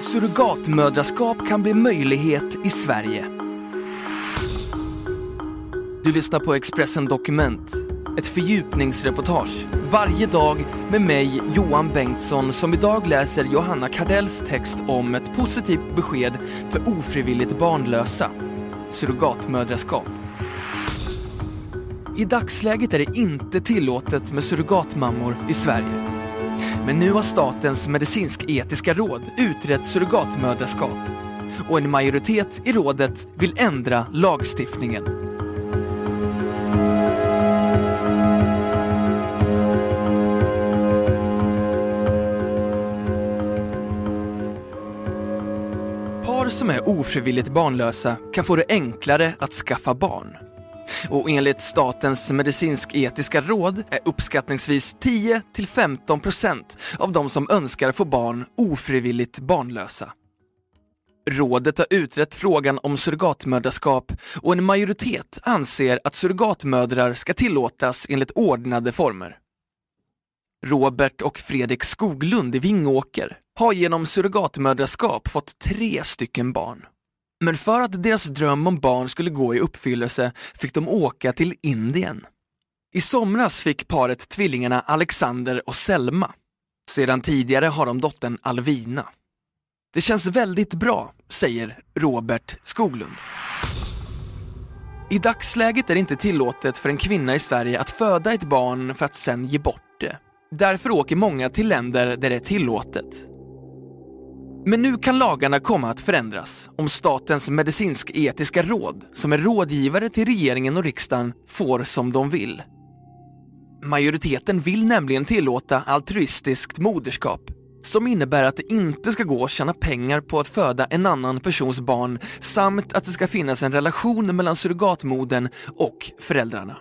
Surrogatmödraskap kan bli möjlighet i Sverige. Du lyssnar på Expressen Dokument, ett fördjupningsreportage varje dag med mig, Johan Bengtsson, som idag läser Johanna Kardells text om ett positivt besked för ofrivilligt barnlösa, surrogatmödraskap. I dagsläget är det inte tillåtet med surrogatmammor i Sverige. Men nu har Statens medicinsk-etiska råd utrett surrogatmödraskap och en majoritet i rådet vill ändra lagstiftningen. Par som är ofrivilligt barnlösa kan få det enklare att skaffa barn. Och enligt Statens medicinsk-etiska råd är uppskattningsvis 10-15% av de som önskar få barn ofrivilligt barnlösa. Rådet har utrett frågan om surrogatmödraskap och en majoritet anser att surrogatmödrar ska tillåtas enligt ordnade former. Robert och Fredrik Skoglund i Vingåker har genom surrogatmödraskap fått tre stycken barn. Men för att deras dröm om barn skulle gå i uppfyllelse fick de åka till Indien. I somras fick paret tvillingarna Alexander och Selma. Sedan tidigare har de dottern Alvina. Det känns väldigt bra, säger Robert Skoglund. I dagsläget är det inte tillåtet för en kvinna i Sverige att föda ett barn för att sen ge bort det. Därför åker många till länder där det är tillåtet. Men nu kan lagarna komma att förändras om Statens medicinsk-etiska råd, som är rådgivare till regeringen och riksdagen, får som de vill. Majoriteten vill nämligen tillåta altruistiskt moderskap som innebär att det inte ska gå att tjäna pengar på att föda en annan persons barn samt att det ska finnas en relation mellan surrogatmodern och föräldrarna.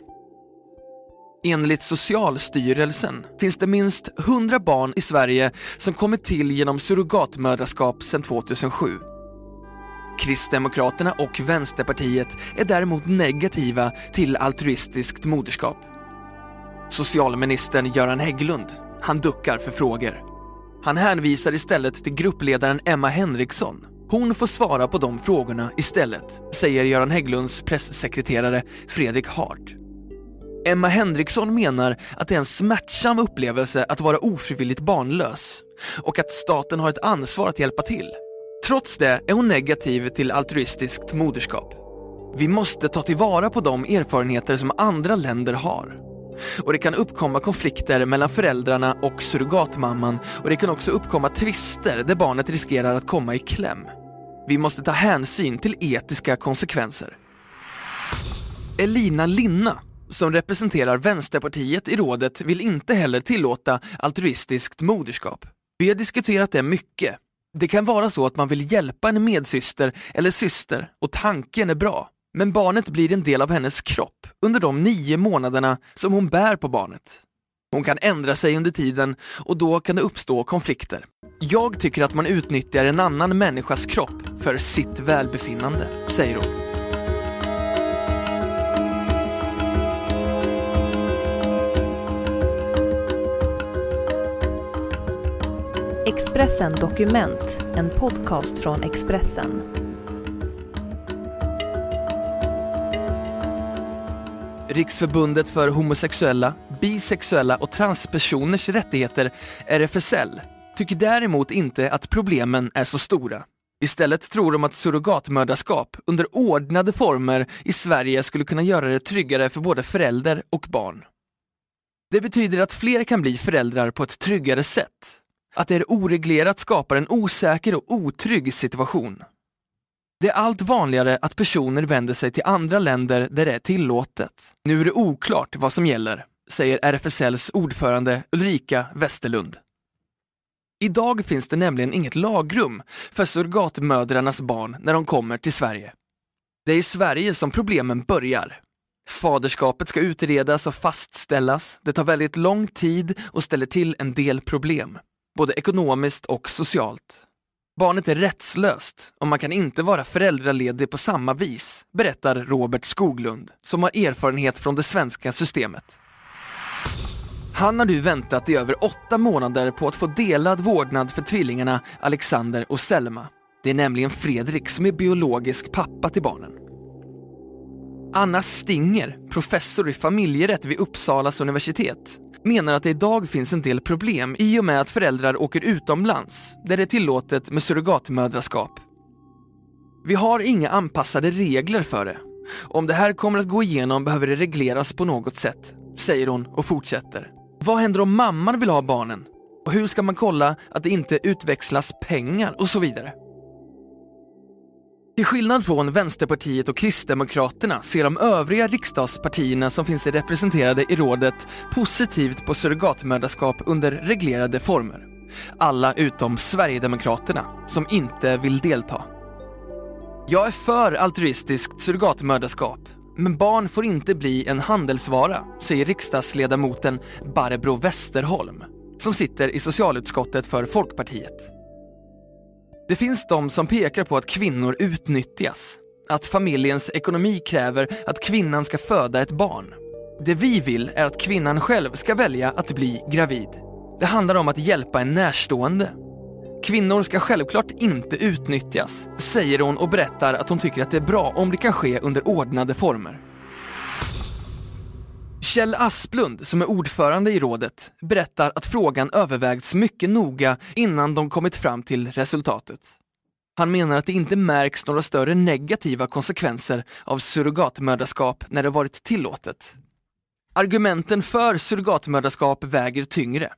Enligt Socialstyrelsen finns det minst 100 barn i Sverige som kommit till genom surrogatmödraskap sedan 2007. Kristdemokraterna och Vänsterpartiet är däremot negativa till altruistiskt moderskap. Socialministern Göran Hägglund, han duckar för frågor. Han hänvisar istället till gruppledaren Emma Henriksson. Hon får svara på de frågorna istället, säger Göran Hägglunds pressekreterare Fredrik Hart. Emma Henriksson menar att det är en smärtsam upplevelse att vara ofrivilligt barnlös och att staten har ett ansvar att hjälpa till. Trots det är hon negativ till altruistiskt moderskap. Vi måste ta tillvara på de erfarenheter som andra länder har. Och det kan uppkomma konflikter mellan föräldrarna och surrogatmamman och det kan också uppkomma tvister där barnet riskerar att komma i kläm. Vi måste ta hänsyn till etiska konsekvenser. Elina Linna som representerar Vänsterpartiet i rådet vill inte heller tillåta altruistiskt moderskap. Vi har diskuterat det mycket. Det kan vara så att man vill hjälpa en medsyster eller syster och tanken är bra. Men barnet blir en del av hennes kropp under de nio månaderna som hon bär på barnet. Hon kan ändra sig under tiden och då kan det uppstå konflikter. Jag tycker att man utnyttjar en annan människas kropp för sitt välbefinnande, säger hon. Expressen Dokument, en podcast från Expressen. Riksförbundet för homosexuella, bisexuella och transpersoners rättigheter, RFSL, tycker däremot inte att problemen är så stora. Istället tror de att surrogatmödraskap under ordnade former i Sverige skulle kunna göra det tryggare för både förälder och barn. Det betyder att fler kan bli föräldrar på ett tryggare sätt. Att det är oreglerat skapar en osäker och otrygg situation. Det är allt vanligare att personer vänder sig till andra länder där det är tillåtet. Nu är det oklart vad som gäller, säger RFSLs ordförande Ulrika Westerlund. Idag finns det nämligen inget lagrum för surrogatmödrarnas barn när de kommer till Sverige. Det är i Sverige som problemen börjar. Faderskapet ska utredas och fastställas. Det tar väldigt lång tid och ställer till en del problem, både ekonomiskt och socialt. Barnet är rättslöst och man kan inte vara föräldraledig på samma vis, berättar Robert Skoglund, som har erfarenhet från det svenska systemet. Han har nu väntat i över åtta månader på att få delad vårdnad för tvillingarna Alexander och Selma. Det är nämligen Fredrik som är biologisk pappa till barnen. Anna Stinger, professor i familjerätt vid Uppsalas universitet, menar att det idag finns en del problem i och med att föräldrar åker utomlands, där det är tillåtet med surrogatmödraskap. Vi har inga anpassade regler för det. Om det här kommer att gå igenom behöver det regleras på något sätt, säger hon och fortsätter. Vad händer om mamman vill ha barnen? Och hur ska man kolla att det inte utväxlas pengar och så vidare? Till skillnad från Vänsterpartiet och Kristdemokraterna ser de övriga riksdagspartierna som finns representerade i rådet positivt på surrogatmödraskap under reglerade former. Alla utom Sverigedemokraterna, som inte vill delta. Jag är för altruistiskt surrogatmödraskap, men barn får inte bli en handelsvara, säger riksdagsledamoten Barbro Westerholm, som sitter i socialutskottet för Folkpartiet. Det finns de som pekar på att kvinnor utnyttjas. Att familjens ekonomi kräver att kvinnan ska föda ett barn. Det vi vill är att kvinnan själv ska välja att bli gravid. Det handlar om att hjälpa en närstående. Kvinnor ska självklart inte utnyttjas, säger hon och berättar att hon tycker att det är bra om det kan ske under ordnade former. Kjell Asplund, som är ordförande i rådet, berättar att frågan övervägts mycket noga innan de kommit fram till resultatet. Han menar att det inte märks några större negativa konsekvenser av surrogatmödraskap när det varit tillåtet. Argumenten för surrogatmödraskap väger tyngre.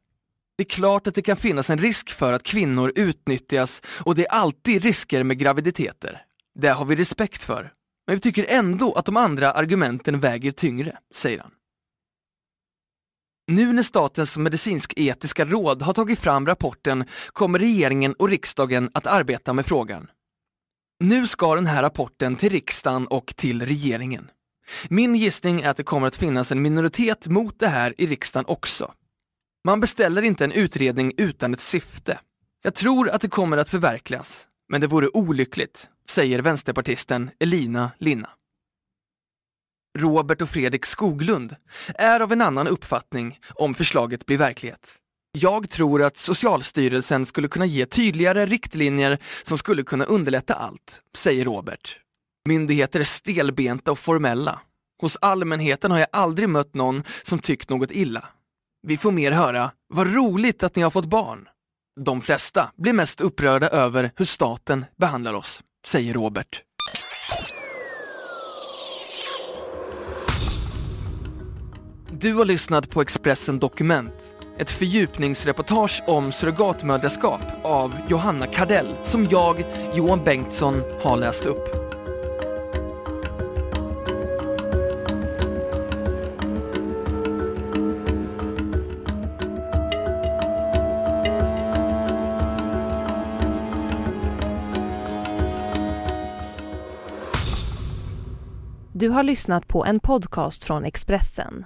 Det är klart att det kan finnas en risk för att kvinnor utnyttjas och det är alltid risker med graviditeter. Det har vi respekt för. Men vi tycker ändå att de andra argumenten väger tyngre, säger han. Nu när Statens medicinsk-etiska råd har tagit fram rapporten kommer regeringen och riksdagen att arbeta med frågan. Nu ska den här rapporten till riksdagen och till regeringen. Min gissning är att det kommer att finnas en minoritet mot det här i riksdagen också. Man beställer inte en utredning utan ett syfte. Jag tror att det kommer att förverkligas, men det vore olyckligt, säger vänsterpartisten Elina Linna. Robert och Fredrik Skoglund, är av en annan uppfattning om förslaget blir verklighet. Jag tror att Socialstyrelsen skulle kunna ge tydligare riktlinjer som skulle kunna underlätta allt, säger Robert. Myndigheter är stelbenta och formella. Hos allmänheten har jag aldrig mött någon som tyckt något illa. Vi får mer höra, vad roligt att ni har fått barn. De flesta blir mest upprörda över hur staten behandlar oss, säger Robert. Du har lyssnat på Expressen Dokument. Ett fördjupningsreportage om surrogatmödraskap av Johanna Kardell som jag, Johan Bengtsson, har läst upp. Du har lyssnat på en podcast från Expressen.